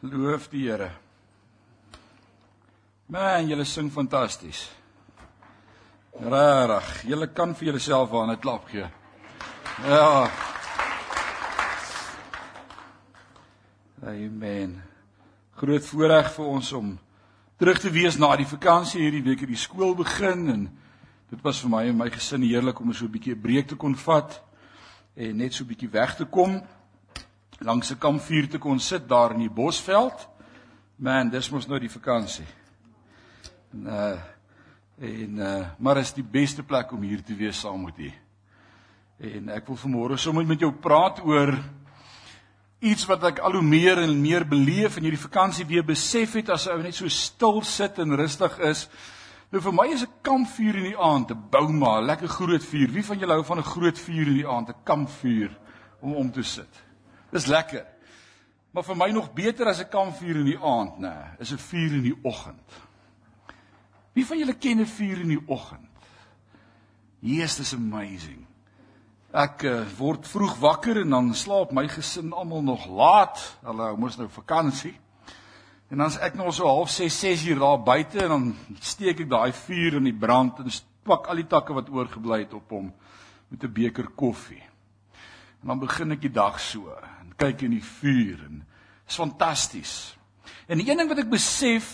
Loof die Here. Man, julle sing fantasties. Regtig, julle kan vir julleself aan 'n klap gee. Ja. Amen. Groot voorreg vir ons om terug te wees na die vakansie hierdie week het die skool begin en dit was vir my en my gesin heerlik om so 'n bietjie 'n breek te kon vat en net so 'n bietjie weg te kom langs 'n kampvuur te kon sit daar in die Bosveld. Man, dis mos nou die vakansie. En uh en uh maar is die beste plek om hier te wees saam met u. En ek wil vanmôre sommer met jou praat oor iets wat ek al hoe meer en meer beleef in hierdie vakansie weer besef het as ou net so stil sit en rustig is. Nou vir my is 'n kampvuur in die aand, 'n bouma, 'n lekker groot vuur. Wie van julle hou van 'n groot vuur in die aand, 'n kampvuur om om te sit? Dis lekker. Maar vir my nog beter as 'n kampvuur in die aand, nê, nee, is 'n vuur in die oggend. Wie van julle ken 'n vuur in die oggend? Jesus is amazing. Ek uh, word vroeg wakker en dan slaap my gesin almal nog laat. Hulle moes nou vakansie. En dan's ek nou so half 6, 6 uur daar buite en dan steek ek daai vuur in die brand en pak al die takke wat oorgebly het op hom met 'n beker koffie. En dan begin ek die dag so kyk in die vuur en is fantasties. En die een ding wat ek besef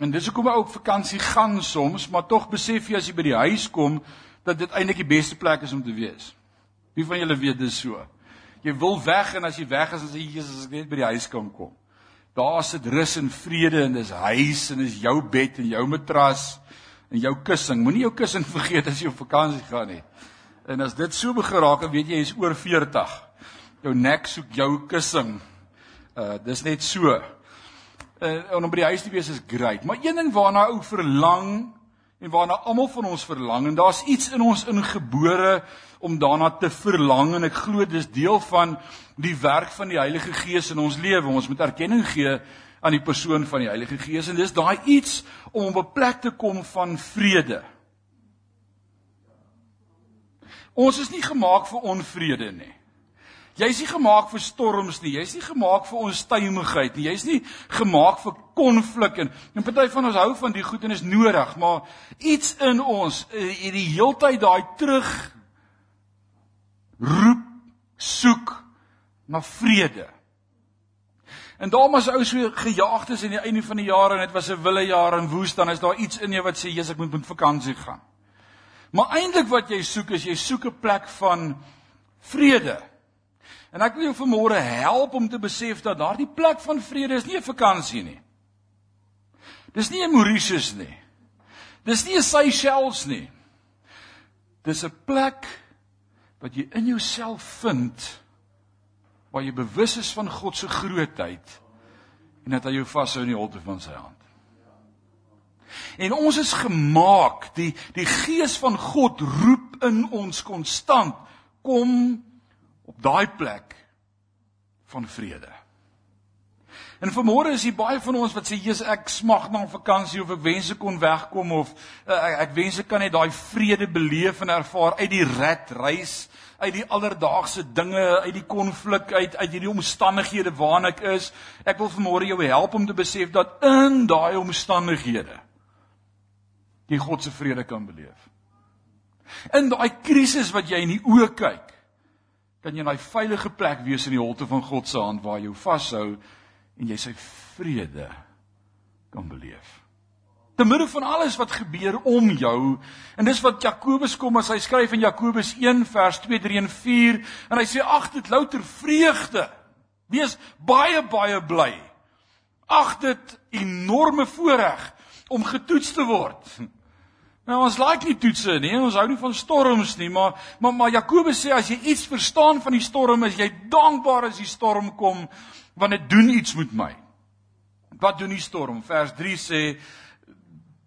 en dis hoekom ek ook vakansie gaan soms, maar tog besef jy as jy by die huis kom dat dit eintlik die beste plek is om te wees. Wie van julle weet dis so? Jy wil weg en as jy weg is, dan sê jy Jesus, ek net by die huis kan kom. Daar sit rus en vrede en dis huis en dis jou bed en jou matras en jou kussing. Moenie jou kussing vergeet as jy op vakansie gaan nie. En as dit so begeraak, weet jy jy's oor 40. Jou nek soek jou kussing. Uh dis net so. Uh om by die huis te wees is great, maar een ding waarna ou verlang en waarna almal van ons verlang en daar's iets in ons ingebore om daarna te verlang en ek glo dis deel van die werk van die Heilige Gees in ons lewe. Ons moet erkenning gee aan die persoon van die Heilige Gees en dis daai iets om op 'n plek te kom van vrede. Ons is nie gemaak vir onvrede nie. Jy's nie gemaak vir storms nie. Jy's nie gemaak vir onstuimigheid nie. Jy's nie gemaak vir konflik en en party van ons hou van die goed en is nodig, maar iets in ons het eh, die heeltyd daai terug roep soek na vrede. En daarom as ou so gejaagd is aan die einde van die jaar en dit was 'n wille jaar en woes dan is daar iets in jou wat sê Jesus ek moet met vakansie gaan. Maar eintlik wat jy soek is jy soek 'n plek van vrede. En ek wil jou vanmôre help om te besef dat daardie plek van vrede is nie 'n vakansie nie. Dis nie 'n Mauritius nie. Dis nie 'n Seychelles nie. Dis 'n plek wat jy in jouself vind waar jy bewus is van God se grootheid en dat hy jou vashou in die holte van sy hand. En ons is gemaak, die die gees van God roep in ons konstant kom op daai plek van vrede. En vanmôre is hier baie van ons wat sê Jesus ek smag na 'n vakansie of ek wens ek kon wegkom of uh, ek, ek wens ek kan net daai vrede beleef en ervaar uit die rat reis uit die alledaagse dinge uit die konflik uit uit hierdie omstandighede waarin ek is ek wil vanmôre jou help om te besef dat in daai omstandighede jy God se vrede kan beleef. In daai krisis wat jy in die oë kyk, kan jy in daai veilige plek wees in die holte van God se hand waar jy vashou en jy sy vrede kan beleef. Te midde van alles wat gebeur om jou en dis wat Jakobus kom as hy skryf in Jakobus 1 vers 2, 3 en 4 en hy sê ag dit louter vreugde. Wees baie baie bly. Ag dit enorme voorreg om getoets te word. Nou ons like nie toetse nie. Ons hou nie van storms nie, maar maar maar Jakobus sê as jy iets verstaan van die storm, is jy dankbaar as die storm kom want dit doen iets met my. Wat doen die storm? Vers 3 sê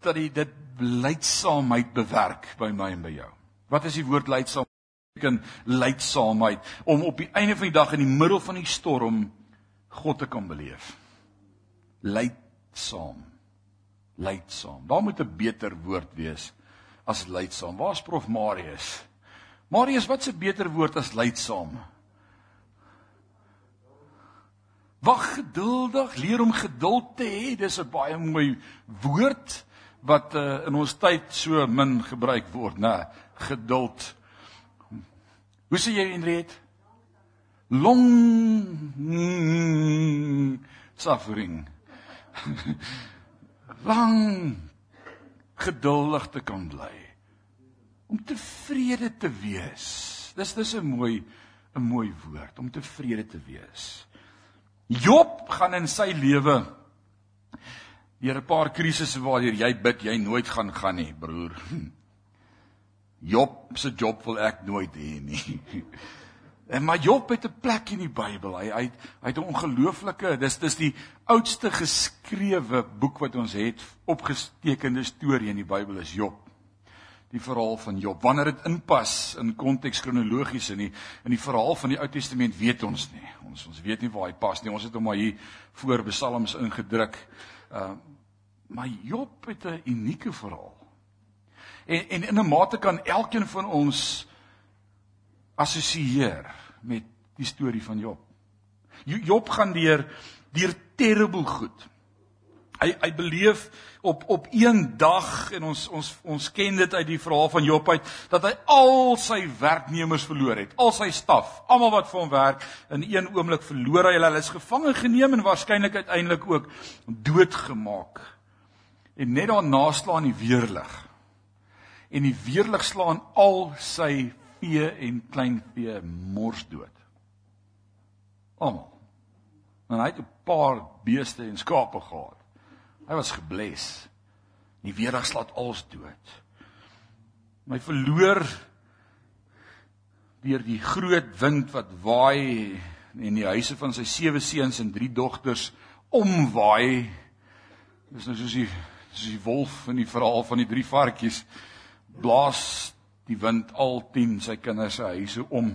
dat hy dit leidsaamheid bewerk by my en by jou. Wat is die woord leidsaam? Beteken leidsaamheid om op die einde van die dag in die middel van die storm God te kan beleef. Leidsaam leidsaam. Daar moet 'n beter woord wees as leidsaam. Waar's prof Marius? Marius, wat's 'n beter woord as leidsaam? Wag geduldig, leer om geduld te hê. Dis 'n baie mooi woord wat uh, in ons tyd so min gebruik word, né? Geduld. Hoe sê jy Henriet? Long suffering. Lang geduldig te kan bly. Om tevrede te wees. Dis dis 'n mooi 'n mooi woord om tevrede te wees. Job gaan in sy lewe deur 'n paar krisisse waardeur jy bid jy nooit gaan gaan nie, broer. Job se job wil ek nooit hê nie. En maar Job het 'n plek in die Bybel. Hy hy hy het 'n ongelooflike, dis dis die oudste geskrewe boek wat ons het, opgestekende storie in die Bybel is Job. Die verhaal van Job. Wanneer dit inpas in konteks kronologies in die in die verhaal van die Ou Testament weet ons nie. Ons ons weet nie waar hy pas nie. Ons het hom maar hier voor Psalms ingedruk. Uh maar Job het 'n unieke verhaal. En en in 'n mate kan elkeen van ons assosieer met die storie van Job. Job gaan deur deur terrible goed. Hy hy beleef op op een dag en ons ons ons ken dit uit die verhaal van Job uit dat hy al sy werknemers verloor het, al sy staf, almal wat vir hom werk, in een oomblik verloor hy hulle. Hulle is gevange geneem en waarskynlik uiteindelik ook doodgemaak. En net daarna slaan die weerlig. En die weerlig slaan al sy vee en kleinvee mors dood. Almal. En hy het 'n paar beeste en skape gehad. Hy was gebles. Die weerdag slaat alles dood. My verloor deur die groot wind wat waai en die huise van sy sewe seuns en drie dogters omwaai. Dis nou soos die soos die wolf in die verhaal van die drie varkies blaas die wind al 10 sy kinders se huise om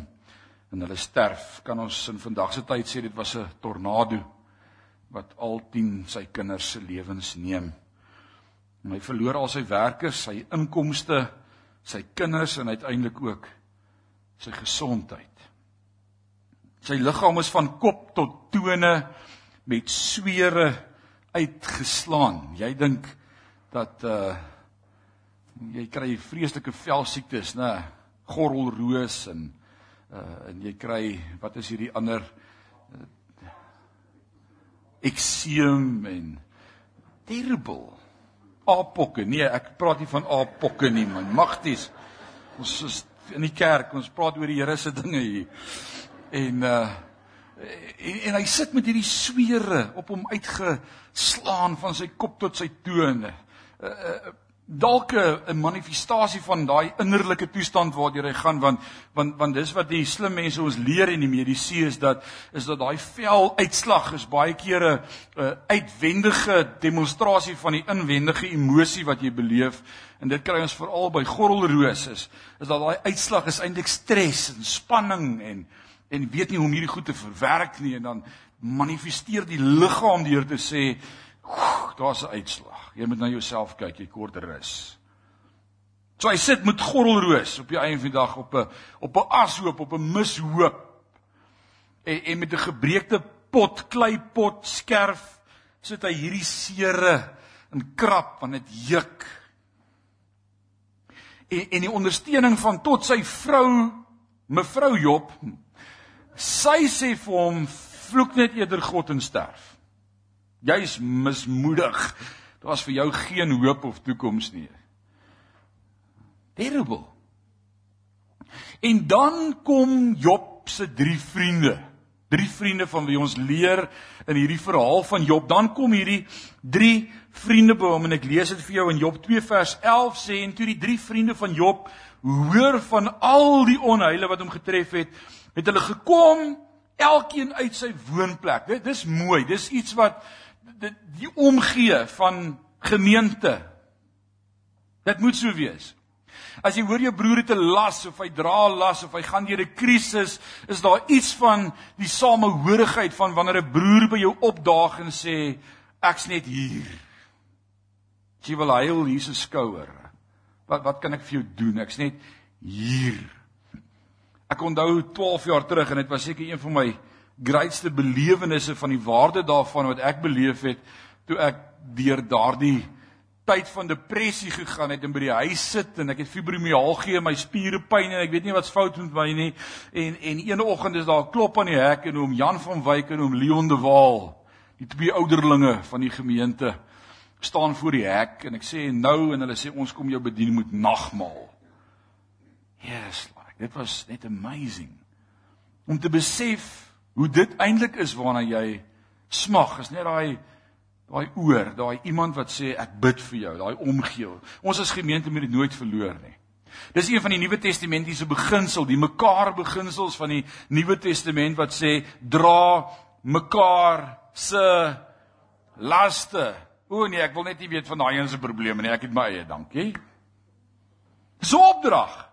en hulle sterf. Kan ons in vandag se tyd sê dit was 'n tornado wat al 10 sy kinders se lewens neem. En hy verloor al sy werkers, sy inkomste, sy kinders en uiteindelik ook sy gesondheid. Sy liggaam is van kop tot tone met swere uitgeslaan. Jy dink dat uh jy kry vreeslike velsiektes, né? Gorrelroos en uh en jy kry wat is hierdie ander uh, ekseem en terrible apokke. Nee, ek praat nie van apokke nie, man. Magties. Ons is in die kerk, ons praat oor die Here se dinge hier. En uh en, en hy sit met hierdie swere op hom uitgeslaan van sy kop tot sy tone. Uh, uh dalk 'n manifestasie van daai innerlike toestand waardeur hy gaan want want want dis wat die slim mense ons leer in die mediese is dat is dat daai vel uitslag is baie keer 'n uitwendige demonstrasie van die inwendige emosie wat jy beleef. En dit kry ons veral by gorrelroos is is dat daai uitslag is eintlik stres en spanning en en weet nie hoe om hierdie goed te verwerk nie. En dan manifesteer die liggaam deur te sê daar's 'n uitslag. Jy moet na jouself kyk, jy kort rus. So hy sit met gorrelroos op die einde van die dag op 'n op 'n ashoop, op 'n mishoop. En en met 'n gebreekte pot, kleipot, skerf sit hy hierdie sere in krap want dit juk. En en die ondersteuning van tot sy vrou mevrou Job sy sê vir hom vloek net eerder God en sterf. Jy's mismoedig. Daar's vir jou geen hoop of toekoms nie. Terrible. En dan kom Job se drie vriende. Drie vriende van wie ons leer in hierdie verhaal van Job. Dan kom hierdie drie vriende by hom en ek lees dit vir jou in Job 2 vers 11 sê en toe die drie vriende van Job hoor van al die onheile wat hom getref het, het hulle gekom elkeen uit sy woonplek. Dit dis mooi. Dis iets wat die, die omgee van gemeente. Dit moet so wees. As jy hoor jou broer het 'n las of hy dra las of hy gaan deur 'n krisis, is daar iets van die samehorigheid van wanneer 'n broer by jou opdaag en sê ek's net hier. Jy wil huil hier se skouer. Wat wat kan ek vir jou doen? Ek's net hier. Ek onthou 12 jaar terug en dit was seker een van my grootste belewennisse van die waarde daarvan wat ek beleef het toe ek deur daardie tyd van depressie gegaan het en by die huis sit en ek het fibromialgie in my spiere pyn en ek weet nie wat's fout met my nie en en een oggend is daar 'n klop aan die hek en oom Jan van Wyk en oom Leon de Waal die twee ouderlinge van die gemeente staan voor die hek en ek sê nou en hulle sê ons kom jou bedien met nagmaal. Yes, like dit was net amazing om te besef hoe dit eintlik is waarna jy smag. Is net daai daai oor, daai iemand wat sê ek bid vir jou, daai omgee. Ons as gemeente moet dit nooit verloor nie. Dis een van die Nuwe Testamentiese beginsel, die mekaar beginsels van die Nuwe Testament wat sê dra mekaar se laste. O nee, ek wil net nie weet van daai een se probleme nie. Ek het my eie, dankie. Dis 'n opdrag.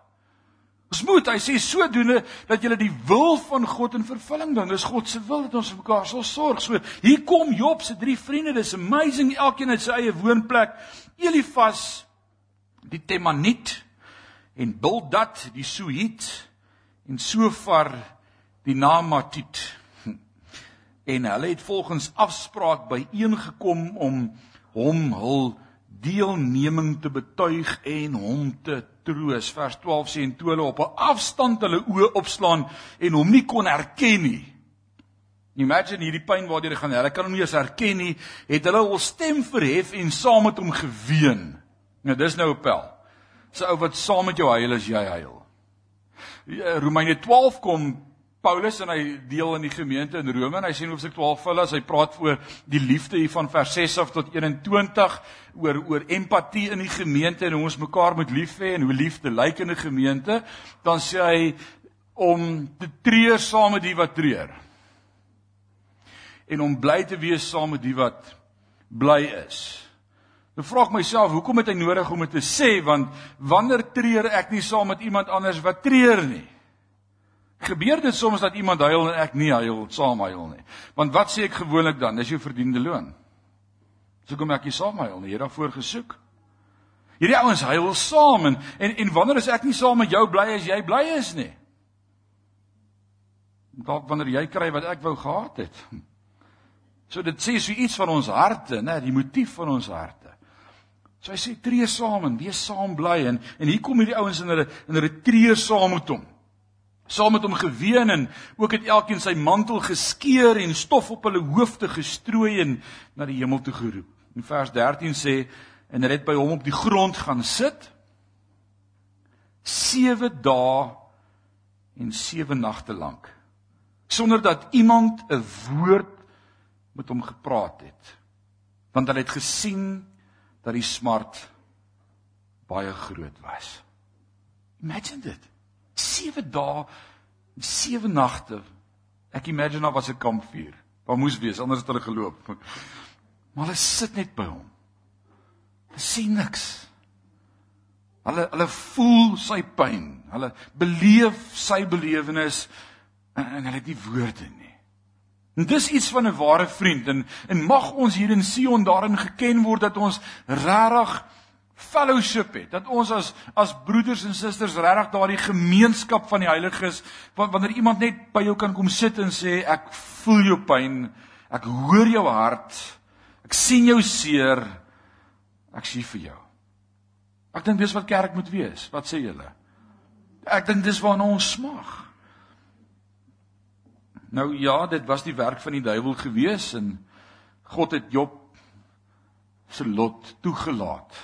Ons moet, hy sê sodoende dat jy die wil van God in vervulling bring. Dis God se wil dat ons vir mekaar sal sorg. So hier kom Job se drie vriende. Dis amazing. Elkeen het sy eie woonplek. Elifas die Temaniet en Bildad die Suhit en Sofar die Naamatit. En hulle het volgens afspraak byeengekom om hom hul deelneming te betuig en hom te troos. Vers 12 sê en toe hulle op 'n afstand hulle oë opslaan en hom nie kon herken nie. Imagine hierdie pyn waardeur hy gaan. Hulle kan hom nie eens herken nie. Het hulle hul stem verhef en saam met hom geween. Nou dis nou 'n pel. So ou wat saam met jou huil as jy huil. Ja, Romeine 12 kom Paulus en hy deel in die gemeente in Rome en hy sê in Hoofstuk 12 vir hulle as hy praat oor die liefde hier van vers 6 af tot 21 oor oor empatie in die gemeente en hoe ons mekaar moet lief hê en hoe liefde lyk in 'n gemeente, dan sê hy om te treur saam met die wat treur. En om bly te wees saam met die wat bly is. Nou vra ek myself, hoekom het hy nodig om dit te sê want wanneer treur ek nie saam met iemand anders wat treur nie? Gebeur dit soms dat iemand huil en ek nie huil saam huil nie. Want wat sê ek gewoonlik dan? Dis jou verdiende loon. So kom ek nie saam huil nie. Jy het daarvoor gesoek. Hierdie ouens huil saam en, en en wanneer is ek nie saam met jou bly as jy bly is nie? Dalk wanneer jy kry wat ek wou gehad het. So dit sê so iets van ons harte, né, die motief van ons harte. So hy sê tree saam en wees saam bly en en hier kom hierdie ouens in hulle in hulle tree saam met hom saam met hom geween en ook het elkeen sy mantel geskeur en stof op hulle hoofde gestrooi en na die hemel toe geroep. In vers 13 sê en hulle het by hom op die grond gaan sit 7 dae en 7 nagte lank sonder dat iemand 'n woord met hom gepraat het want hulle het gesien dat die smart baie groot was. Imagine dit. 7 dae 7 nagte. Ek imagine daar was 'n kampvuur. Daar moes wees anders het hulle geloop. Maar hulle sit net by hom. Hulle sien niks. Hulle hulle voel sy pyn. Hulle beleef sy belewenis en, en hulle het nie woorde nie. En dis iets van 'n ware vriend en en mag ons hier in Sion daarin geken word dat ons regtig fellowship het. Dat ons as as broeders en susters regtig daardie gemeenskap van die heiliges wanneer iemand net by jou kan kom sit en sê ek voel jou pyn ek hoor jou hart ek sien jou seer ek sien vir jou. Ek dink dis wat kerk moet wees. Wat sê julle? Ek dink dis waarna ons smag nou ja dit was die werk van die duiwel gewees en God het Job se lot toegelaat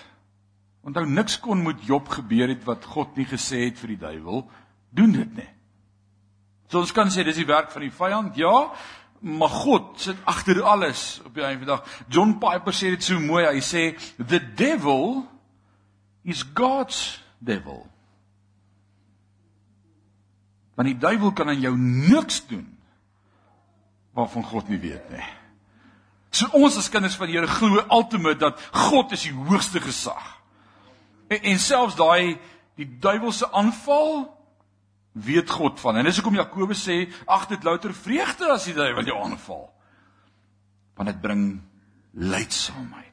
Onthou niks kon met Job gebeur het wat God nie gesê het vir die duiwel doen dit nie. So ons kan sê dis die werk van die vyand, ja, maar God sit agter alles op die einde van die dag. John Piper sê dit so mooi, hy sê the devil is God's devil. Want die duiwel kan aan jou niks doen waarvan God nie weet nie. So ons as kinders van die Here glo ultimate dat God is die hoogste gesag. En, en selfs daai die duiwelse aanval weet God van. En dis hoekom Jakobus sê ag dit louter vreugde as die duiwel jou aanval. Want dit bring lydsaamheid.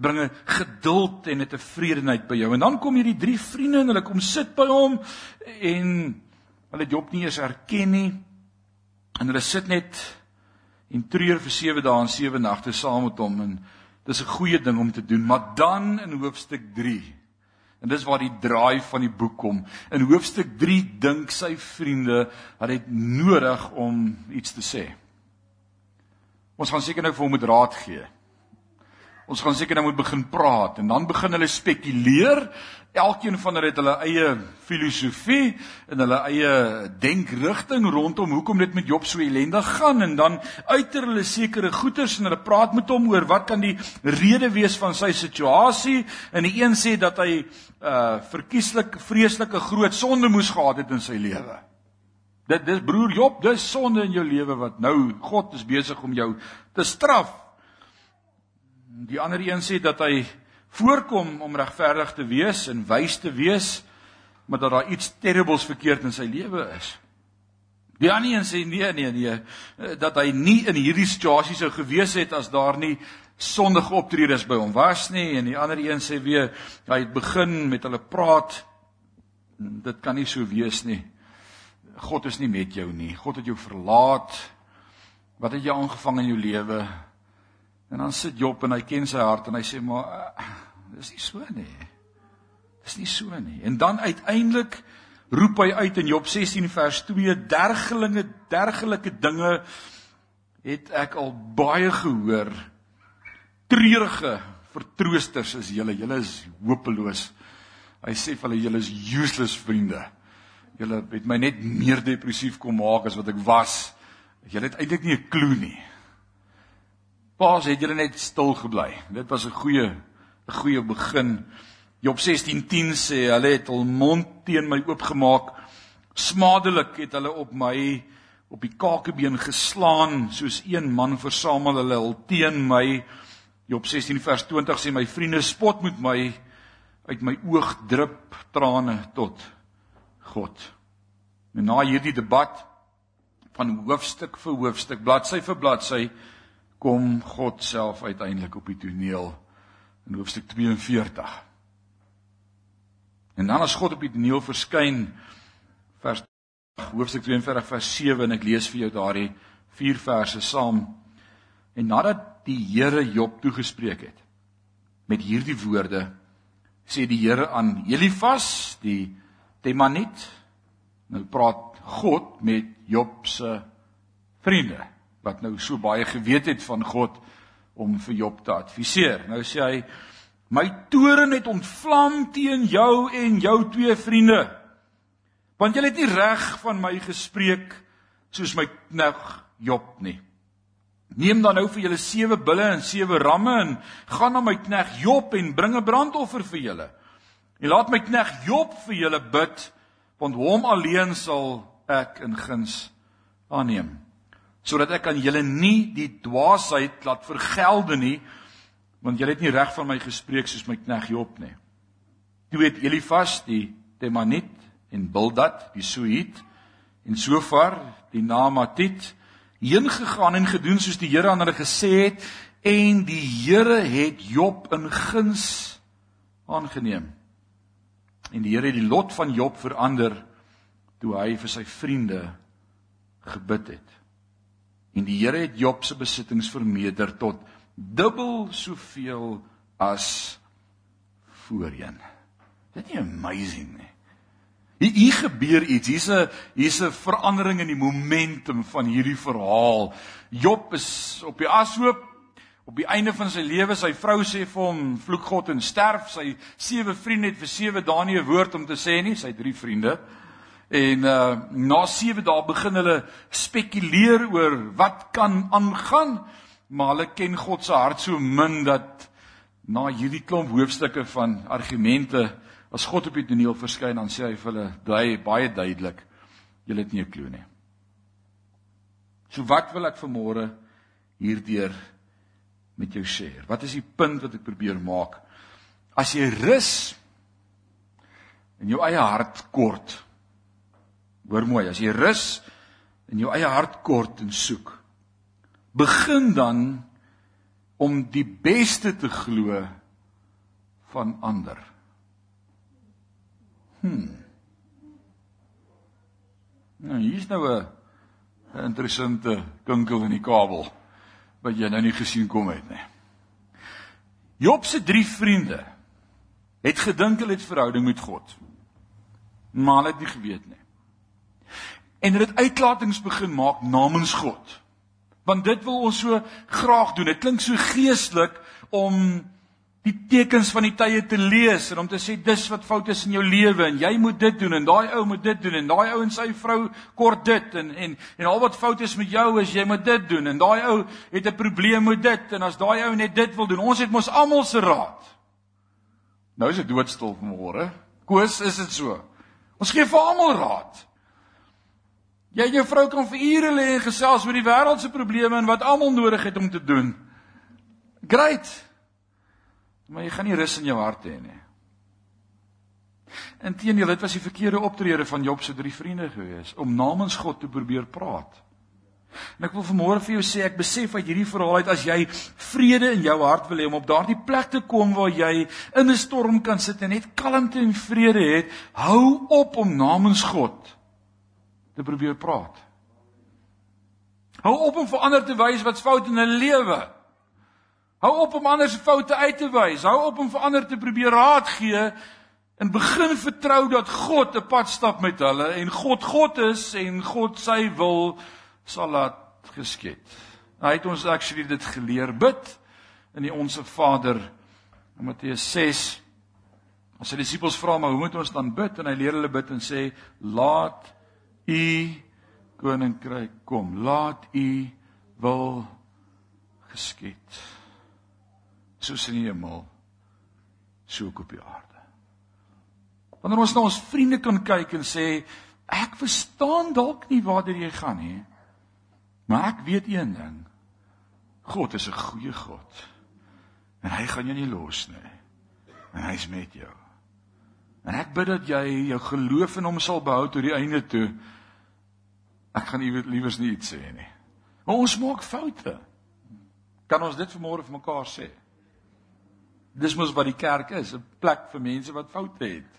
Bring 'n geduld en 'n tevredenheid by jou. En dan kom hierdie drie vriende en hulle kom sit by hom en hulle Job nie eens erken nie. En hulle sit net en treur vir 7 dae en 7 nagte saam met hom en dis 'n goeie ding om te doen, maar dan in hoofstuk 3 en dis waar die draai van die boek kom. In hoofstuk 3 dink sy vriende dat dit nodig om iets te sê. Ons gaan seker nou vir hom moet raad gee. Ons gaan seker nou moet begin praat en dan begin hulle spekuleer Elkeen van hulle het hulle eie filosofie en hulle eie denkrigting rondom hoekom dit met Job so ellendig gaan en dan uiter hulle sekere goeters en hulle praat met hom oor wat kan die rede wees van sy situasie en die een sê dat hy uh verkieslik vreeslike groot sonde moes gehad het in sy lewe. Dit dis broer Job, dis sonde in jou lewe wat nou God is besig om jou te straf. Die ander een sê dat hy voorkom om regverdig te wees en wys te wees, maar dat daar iets terribles verkeerd in sy lewe is. Die ander een sê nee nee nee dat hy nie in hierdie situasie sou gewees het as daar nie sondige optredes by hom was nie en die ander een sê weer hy het begin met hulle praat dit kan nie so wees nie. God is nie met jou nie. God het jou verlaat. Wat het jy aangevang in jou lewe? En dan sit Job en hy ken sy hart en hy sê maar uh, dis nie so nie. Dis nie so nie. En dan uiteindelik roep hy uit in Job 16 vers 2 dergelinge dergelike dinge het ek al baie gehoor. Treurige vertroosters is julle, julle is hopeloos. Hy sê vir hulle julle is useless vriende. Julle het my net meer depressief kom maak as wat ek was. Julle het eintlik nie 'n klou nie. Paas het julle net stil gebly. Dit was 'n goeie 'n goeie begin. Job 16:10 sê hulle het hul mond teen my oopgemaak. Smadelik het hulle op my op die kakebeen geslaan soos een man versamel hulle hul teen my. Job 16 vers 20 sê my vriende spot met my uit my oog drup trane tot God. En na hierdie debat van hoofstuk vir hoofstuk, bladsy vir bladsy, kom God self uiteindelik op die toneel in hoofstuk 42. En dan as God op die toneel verskyn vers hoofstuk 42 vers 7 en ek lees vir jou daardie vier verse saam. En nadat die Here Job toegespreek het met hierdie woorde sê die Here aan Elifas die Temaniet nou praat God met Job se vriende wat nou so baie geweet het van God om vir Job te adviseer. Nou sê hy: "My toorn het ontvlam teen jou en jou twee vriende. Want julle het nie reg van my gespreek soos my knegt Job nie. Neem dan nou vir julle sewe bulle en sewe ramme en gaan na my knegt Job en bring 'n brandoffer vir julle. En laat my knegt Job vir julle bid, want hom alleen sal ek in guns aanneem." Sodat ek aan julle nie die dwaasheid laat vergelde nie want julle het nie reg van my gespreek soos my knegg Job nie. Toe het Elifas die Temanit en Bildad die Suit en Sofar die Namatit heen gegaan en gedoen soos die Here aan hulle gesê het en die Here het Job in guns aangeneem. En die Here het die lot van Job verander toe hy vir sy vriende gebid het. En die Here het Job se besittings vermeerder tot dubbel soveel as voorheen. Dit is amazing nie. Hier, hier gebeur iets. Hier's 'n hier's 'n verandering in die momentum van hierdie verhaal. Job is op die ashoop op die einde van sy lewe. Sy vrou sê vir hom vloek God en sterf. Sy sewe vriende het vir sewe dae nie 'n woord om te sê nie. Sy drie vriende. En uh na 7 dae begin hulle spekuleer oor wat kan aangaan, maar hulle ken God se hart so min dat na hierdie klomp hoofstukke van argumente as God op die toneel verskyn dan sê hy vir hulle baie baie duidelik julle het nie 'n klou nie. So wat wil ek vanmôre hierdeur met jou share? Wat is die punt wat ek probeer maak? As jy rus in jou eie hart kort Hoor mooi, as jy rus in jou eie hart kort en soek, begin dan om die beste te glo van ander. Hm. Nou hier's nou 'n interessante kinkel in die kabel wat jy nou nie gesien kom het nie. Job se drie vriende het gedink hulle het verhouding met God. Maar hulle het nie geweet nie. En hulle het uitlatings begin maak namens God. Want dit wil ons so graag doen. Dit klink so geestelik om die tekens van die tye te lees en om te sê dis wat fout is in jou lewe en jy moet dit doen en daai ou moet dit doen en daai ou en sy vrou kort dit en en en al wat fout is met jou is jy moet dit doen en daai ou het 'n probleem met dit en as daai ou net dit wil doen ons het mos almal se raad nou is dit doodstil vanmôre koes is dit so ons gee vir almal raad jy en jou vrou kan vir ure lê en gesels oor die wêreld se probleme en wat almal nodig het om te doen great maar jy gaan nie rus in jou hart hê nie. Inteendeel, dit was die verkeerde optrede van Job se drie vriende gewees om namens God te probeer praat. En ek wil vanmôre vir jou sê ek besef uit hierdie verhaal uit as jy vrede in jou hart wil hê om op daardie plek te kom waar jy in 'n storm kan sit en net kalmte en vrede het, hou op om namens God te probeer praat. Hou op om vir ander te wys wat's fout in hulle lewe. Hou op om ander se foute uit te wys. Hou op om vir ander te probeer raad gee en begin vertrou dat God 'n pad stap met hulle en God God is en God sy wil sal laat geskied. Hy het ons actually dit geleer bid in die onsse Vader in Matteus 6. As sy disippels vra maar hoe moet ons dan bid en hy leer hulle bid en sê laat u koninkryk kom. Laat u wil geskied soos in die hemel so ook op die aarde. Wanneer ons na ons vriende kan kyk en sê ek verstaan dalk nie waar jy gaan nie. Maar ek weet een ding. God is 'n goeie God. En hy gaan jou nie los nie. En hy's met jou. En ek bid dat jy jou geloof in hom sal behou tot die einde toe. Ek gaan nie liewers nie iets sê nie. Maar ons maak foute. Kan ons dit vanmôre vir mekaar sê? Dis mos wat die kerk is, 'n plek vir mense wat foute het.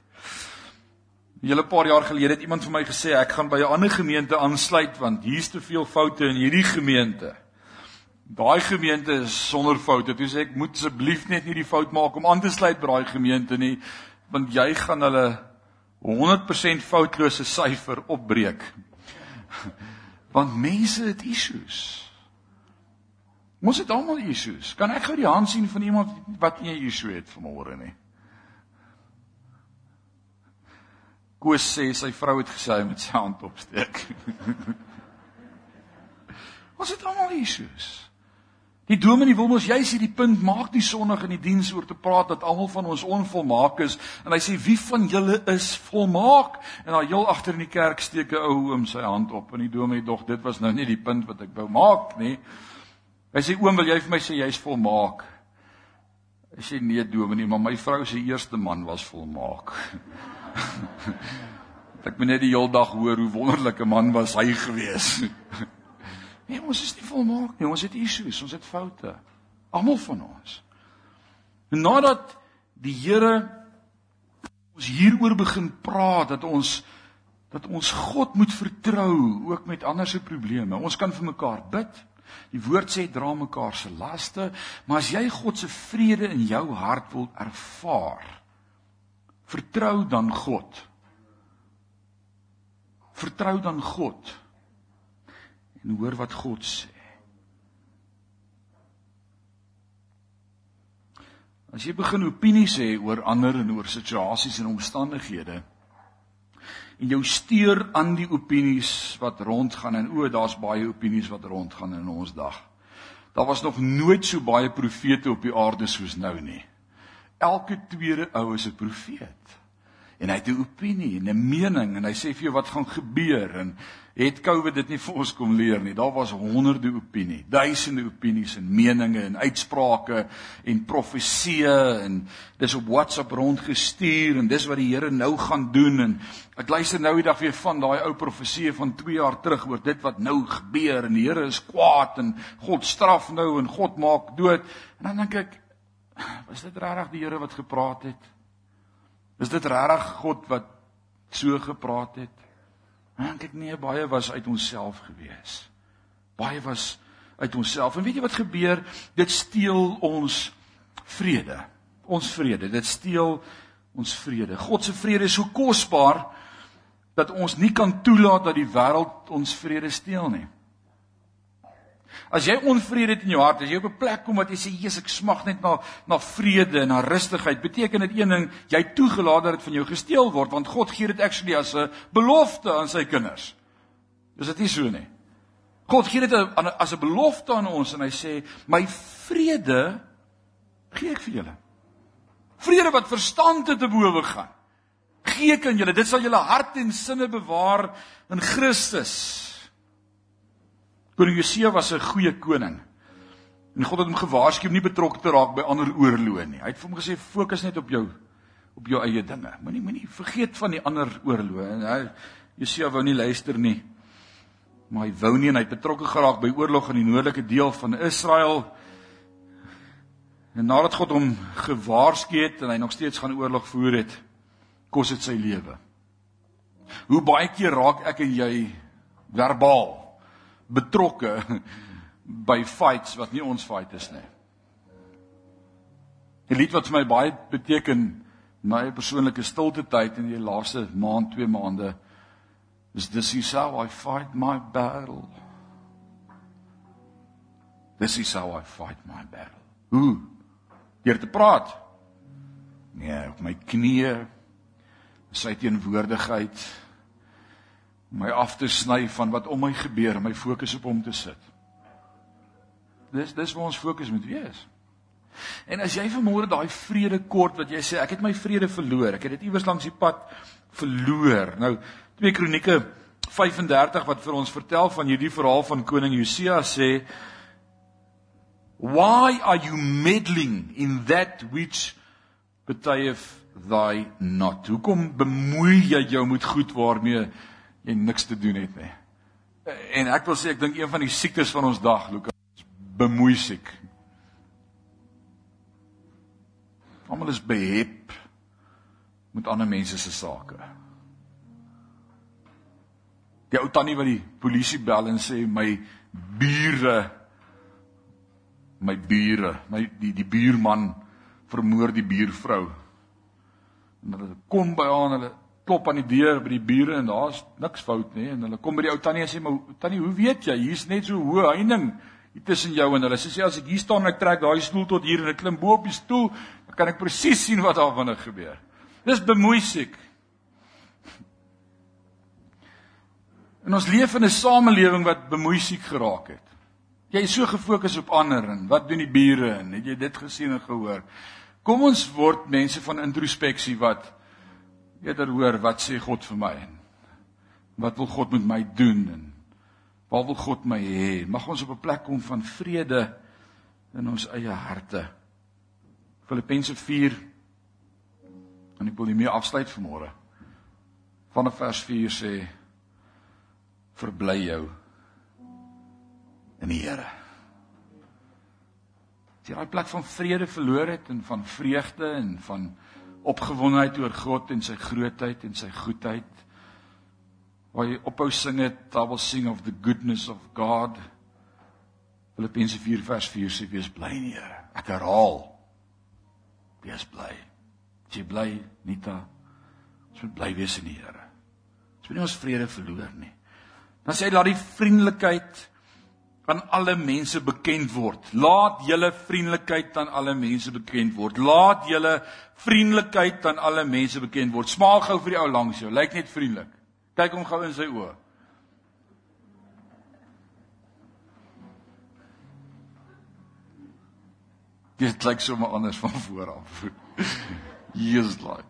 'n Hele paar jaar gelede het iemand vir my gesê ek gaan by 'n ander gemeente aansluit want hier's te veel foute in hierdie gemeente. Daai gemeente is sonder foute. Toe sê ek moet asseblief net nie die fout maak om aan te sluit by daai gemeente nie want jy gaan hulle 100% foutlose syfer opbreek. Want mense het issues. Ons het almal issues. Kan ek gou die hand sien van iemand wat nie 'n issue het vanmôre nie? Koos sê sy vrou het gesê hy moet sy hand opsteek. Ons het almal issues. Die dominee wil mos juis hierdie punt maak die sonnig in die diens oor te praat dat almal van ons onvolmaak is en hy sê wie van julle is volmaak en daar heel agter in die kerk steek 'n ou oom sy hand op en die dominee dog dit was nou nie die punt wat ek wou maak nie. Hy sê oom, wil jy vir my sê jy's volmaak? Hy sê nee, dominee, maar my vrou se eerste man was volmaak. ek moet net die hele dag hoor hoe wonderlike man was hy gewees. nee, ons is nie volmaak nie. Ons het issues, ons het foute. Almal van ons. En nadat die Here ons hieroor begin praat dat ons dat ons God moet vertrou ook met ander se probleme. Ons kan vir mekaar bid. Die woord sê dra mekaar se laste, maar as jy God se vrede in jou hart wil ervaar, vertrou dan God. Vertrou dan God. En hoor wat God sê. As jy begin opinies hê oor ander en oor situasies en omstandighede, en jou steur aan die opinies wat rondgaan en o, daar's baie opinies wat rondgaan in ons dag. Daar was nog nooit so baie profete op die aarde soos nou nie. Elke tweede ou is 'n profeet en hy het 'n opinie en 'n mening en hy sê vir jou wat gaan gebeur en het COVID dit nie vir ons kom leer nie. Daar was honderde opinie, duisende opinies en meninge en uitsprake en profeseë en dis op WhatsApp rondgestuur en dis wat die Here nou gaan doen en ek luister nou die dag weer van daai ou profeseë van 2 jaar terug oor dit wat nou gebeur en die Here is kwaad en God straf nou en God maak dood en dan dink ek was dit regtig die Here wat gepraat het? Is dit regtig God wat so gepraat het? Maar kyk nee, baie was uit onsself gewees. Baie was uit onsself. En weet jy wat gebeur? Dit steel ons vrede. Ons vrede. Dit steel ons vrede. God se vrede is so kosbaar dat ons nie kan toelaat dat die wêreld ons vrede steel nie. As jy onvrede het in jou hart, as jy op 'n plek kom wat jy sê, "Jesus, ek smag net na na vrede en na rustigheid," beteken dit een ding, jy toegelaat dat dit van jou gesteel word, want God gee dit actually as 'n belofte aan sy kinders. Is dit nie so nie? God gee dit as 'n belofte aan ons en hy sê, "My vrede gee ek vir julle." Vrede wat verstand te bowe gaan. Gee ek aan julle. Dit sal julle hart en sinne bewaar in Christus. Koning Josia was 'n goeie koning. En God het hom gewaarsku om nie betrokke te raak by ander oorloë nie. Hy het vir hom gesê fokus net op jou op jou eie dinge. Moenie moenie vergeet van die ander oorloë. En hy Josia wou nie luister nie. Maar hy wou nie en hy het betrokke geraak by oorlog in die noordelike deel van Israel. En nadat God hom gewaarsku het en hy nog steeds gaan oorlog voer het, kos dit sy lewe. Hoe baie keer raak ek en jy verbaal betrokke by fights wat nie ons fight is nie. 'n Lied wat vir my baie beteken my persoonlike stilte tyd in die laaste maand, 2 maande is this is how I fight my battle. This is how I fight my battle. Hoe? Deur te praat. Nee, op my knieë, sy teenwoordigheid, my af te sny van wat om my gebeur en my fokus op hom te sit. Dis dis waar ons fokus moet wees. En as jy vermoor daai vrede kort wat jy sê ek het my vrede verloor, ek het dit iewers langs die pad verloor. Nou 2 Kronieke 35 wat vir ons vertel van hierdie verhaal van koning Josia sê Why are you meddling in that which betayeth thy not? Hoekom bemoei jy jou met goed waarmee jy niks te doen het nie. En ek wil sê ek dink een van die siektes van ons dag, Lukas, bemoei siek. Almal is behep met ander mense se sake. Die ou tannie wat die polisie bel en sê my bure my bure, my die die buurman vermoor die buurvrou. En hulle kom by haar en hulle klop aan die deur by die bure en daar's niks fout nie en hulle kom by die ou tannie en sê maar tannie hoe weet jy? Hier's net so hoë heining hier tussen jou en hulle. Sê as ek hier staan en ek trek daai stoel tot hier en ek klim bo op die stoel dan kan ek presies sien wat daar binne gebeur. Dis bemoeisiek en ons leef in 'n samelewing wat bemoeisiek geraak het. Jy is so gefokus op ander en wat doen die bure en het jy dit gesien en gehoor? Kom ons word mense van introspeksie wat eerder hoor wat sê God vir my en wat wil God met my doen en waar wil God my hê? Mag ons op 'n plek kom van vrede in ons eie harte. Filippense 4 en ek wil hiermee afsluit vanmôre. Vanaf vers 4 sê verbly jou in die Here. As jy daai plek van vrede verloor het en van vreugde en van opgewondenheid oor God en sy grootheid en sy goedheid. Waar jy ophou sing het, will sing of the goodness of God. Filippense 4 vers 4 sê wees bly in die Here. Ek herhaal. Wees bly. Jy bly, Nita. Ons moet bly wees in die Here. Ons moet nie ons vrede verloor nie. Dan sê hy laat die vriendelikheid aan alle mense bekend word. Laat julle vriendelikheid aan alle mense bekend word. Laat julle vriendelikheid aan alle mense bekend word. Smaak gou vir die ou langs jou. Lyk net vriendelik. Kyk hom gou in sy oë. Dit lyk sommer anders van voor af. Jesus like.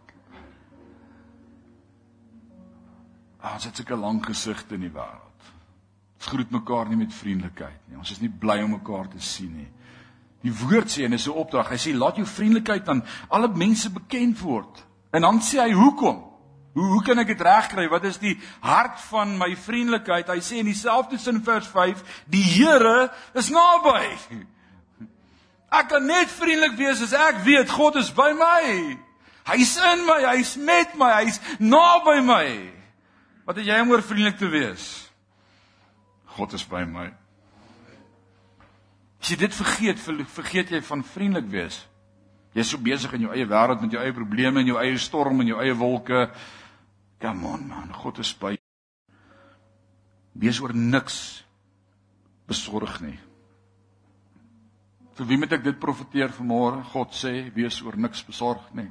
Ons het sulke lang gesigte in die wêreld. Ons groet mekaar nie met vriendelikheid nie. Ons is nie bly om mekaar te sien nie. Die woord sê en dis 'n opdrag. Hy sê laat jou vriendelikheid aan alle mense bekend word. En dan sê hy hoekom? Hoe hoe kan ek dit regkry? Wat is die hart van my vriendelikheid? Hy sê in dieselfde sin vers 5, die Here is naby. Ek kan net vriendelik wees as ek weet God is by my. Hy's in my, hy's met my, hy's naby my. Wat het jy om oor vriendelik te wees? God is by my. As jy dit vergeet, vergeet jy van vriendelik wees. Jy's so besig in jou eie wêreld met jou eie probleme en jou eie storm en jou eie wolke. Come on man, God is by. Wees oor niks besorg nie. Vir wie moet ek dit profeteer vanmôre? God sê wees oor niks besorg nie.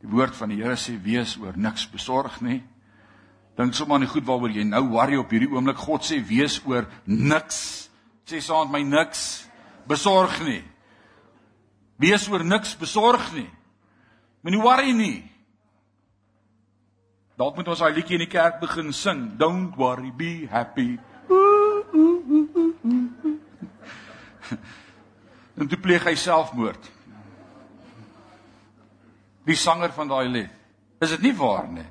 Die woord van die Here sê wees oor niks besorg nie. Dink sommer aan die goed waaroor jy nou worry op hierdie oomblik. God sê wees oor niks. Sê saam met my niks besorg nie. Wees oor niks besorg nie. Moenie worry nie. Dalk moet ons daai liedjie in die kerk begin sing. Don't worry, be happy. En toe pleeg hy selfmoord. Die sanger van daai lied. Is dit nie waar nie?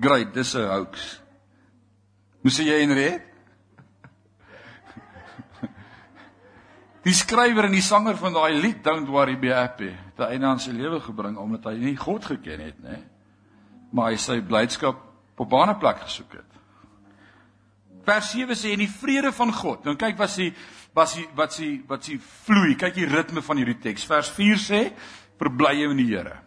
Great, dis 'n hoax. Hoe sê jy Henriet? Die skrywer en die sanger van daai lied Don't Worry Be Happy, het hy aan sy lewe gebring omdat hy nie God geken het nie. Maar hy sy blydskap op 'n ander plek gesoek het. Vers 7 sê en die vrede van God. Nou kyk wat sy wat sy wat sy wat sy vloei. Kyk die ritme van hierdie teks. Vers 4 sê verbly jou in die Here.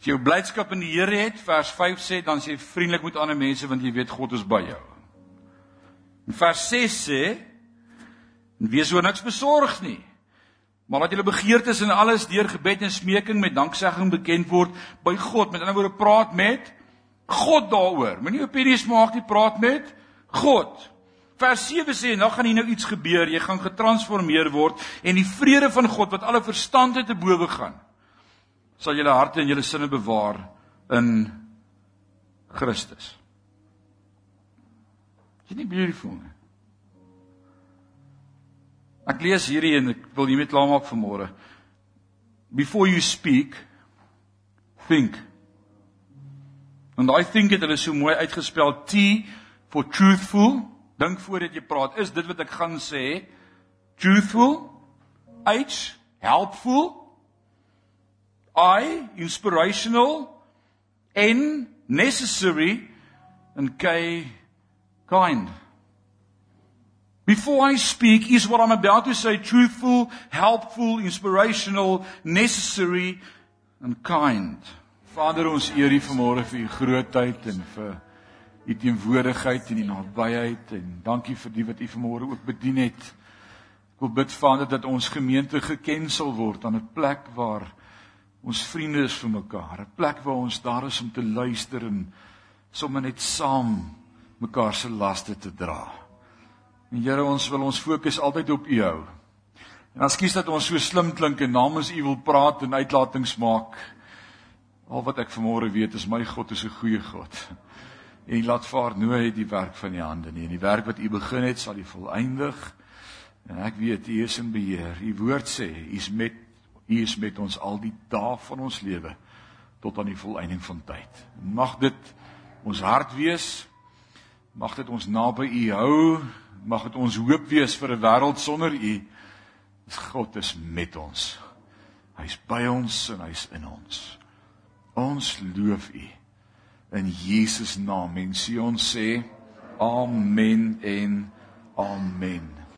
As jy blydskap in die Here het, vers 5 sê dan sê vriendelik met ander mense want jy weet God is by jou. En vers 6 sê wees oor niks besorg nie. Maar laat julle begeertes en alles deur gebed en smeking met danksegging bekend word by God. Met ander woorde praat met God daaroor. Moenie opinies maak nie, praat met God. Vers 7 sê nou gaan hier nou iets gebeur. Jy gaan getransformeer word en die vrede van God wat alle verstand te bowe gaan sal julle harte en julle sinne bewaar in Christus. Is dit nie beautiful nie? Ek lees hierdie en ek wil hiermee klaarmaak vir môre. Before you speak, think. And I think it is so mooi uitgespel T for truthful. Dink voordat jy praat. Is dit wat ek gaan sê? Truthful? H helpful? I inspirational N necessary and K kind. Before I speak is what I'm about to say truthful, helpful, inspirational, necessary and kind. Vader ons eer U vanmôre vir U grootheid en vir U teenwoordigheid en U nabyheid en dankie vir die wat U vanmôre ook bedien het. Ek wil bid Vader dat ons gemeente geken sal word aan 'n plek waar Ons vriende is vir mekaar, 'n plek waar ons daar is om te luister en sommer net saam mekaar se laste te dra. En Here, ons wil ons fokus altyd op U hou. En askies dat ons so slim klink en namens U wil praat en uitlatings maak. Al wat ek vanmôre weet is my God is 'n goeie God. En laat vaar nooit die werk van U hande nie. En die werk wat U begin het, sal U volëindig. En ek weet U is in beheer. U woord sê, U is met U is met ons al die dae van ons lewe tot aan die volëinding van tyd. Mag dit ons hart wees. Mag dit ons naby U hou. Mag dit ons hoop wees vir 'n wêreld sonder U. God is met ons. Hy's by ons en hy's in ons. Ons loof U in Jesus naam en sê ons sê amen en amen.